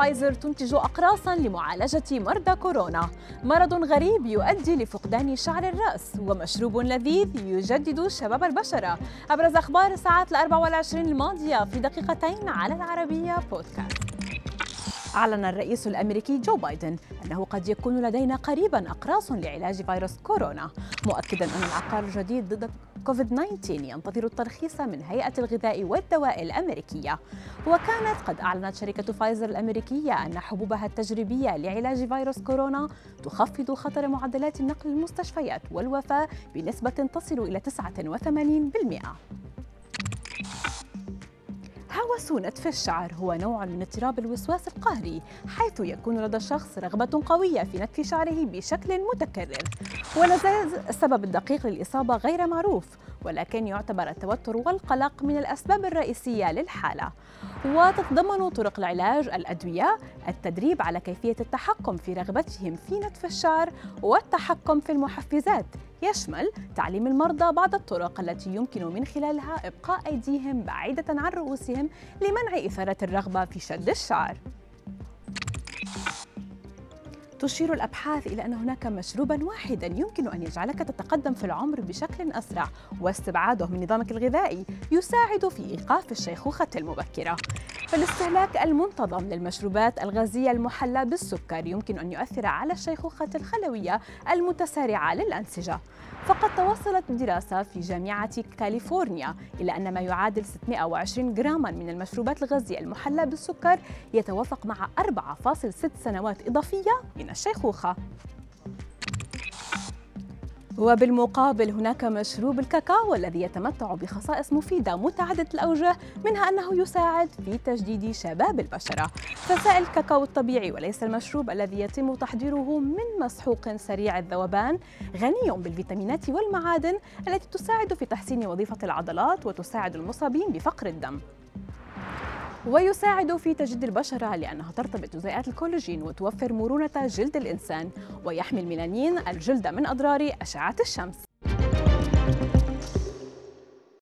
فايزر تنتج أقراصا لمعالجة مرضى كورونا. مرض غريب يؤدي لفقدان شعر الرأس ومشروب لذيذ يجدد شباب البشرة. أبرز أخبار الساعات الأربع والعشرين الماضية في دقيقتين على العربية بودكاست. أعلن الرئيس الأمريكي جو بايدن أنه قد يكون لدينا قريبا أقراص لعلاج فيروس كورونا مؤكدا أن العقار الجديد ضد كوفيد 19 ينتظر الترخيص من هيئة الغذاء والدواء الأمريكية. وكانت قد أعلنت شركة فايزر الأمريكية أن حبوبها التجريبية لعلاج فيروس كورونا تخفض خطر معدلات النقل للمستشفيات والوفاة بنسبة تصل إلى 89% هوس نتف الشعر هو نوع من اضطراب الوسواس القهري حيث يكون لدى الشخص رغبة قوية في نتف شعره بشكل متكرر. ولا السبب الدقيق للإصابة غير معروف ولكن يعتبر التوتر والقلق من الأسباب الرئيسية للحالة. وتتضمن طرق العلاج الأدوية التدريب على كيفية التحكم في رغبتهم في نتف الشعر والتحكم في المحفزات. يشمل تعليم المرضى بعض الطرق التي يمكن من خلالها إبقاء أيديهم بعيدة عن رؤوسهم لمنع إثارة الرغبة في شد الشعر. تشير الأبحاث إلى أن هناك مشروبا واحدا يمكن أن يجعلك تتقدم في العمر بشكل أسرع واستبعاده من نظامك الغذائي يساعد في إيقاف الشيخوخة المبكرة. فالاستهلاك المنتظم للمشروبات الغازية المحلى بالسكر يمكن أن يؤثر على الشيخوخة الخلوية المتسارعة للأنسجة. فقد توصلت دراسة في جامعة كاليفورنيا إلى أن ما يعادل 620 جراما من المشروبات الغازية المحلى بالسكر يتوافق مع 4.6 سنوات إضافية من الشيخوخة. وبالمقابل هناك مشروب الكاكاو الذي يتمتع بخصائص مفيدة متعددة الأوجه منها أنه يساعد في تجديد شباب البشرة. فسائل الكاكاو الطبيعي وليس المشروب الذي يتم تحضيره من مسحوق سريع الذوبان غني بالفيتامينات والمعادن التي تساعد في تحسين وظيفة العضلات وتساعد المصابين بفقر الدم. ويساعد في تجديد البشرة لأنها ترتبط بجزيئات الكولاجين وتوفر مرونة جلد الإنسان ويحمي الميلانين الجلد من أضرار أشعة الشمس.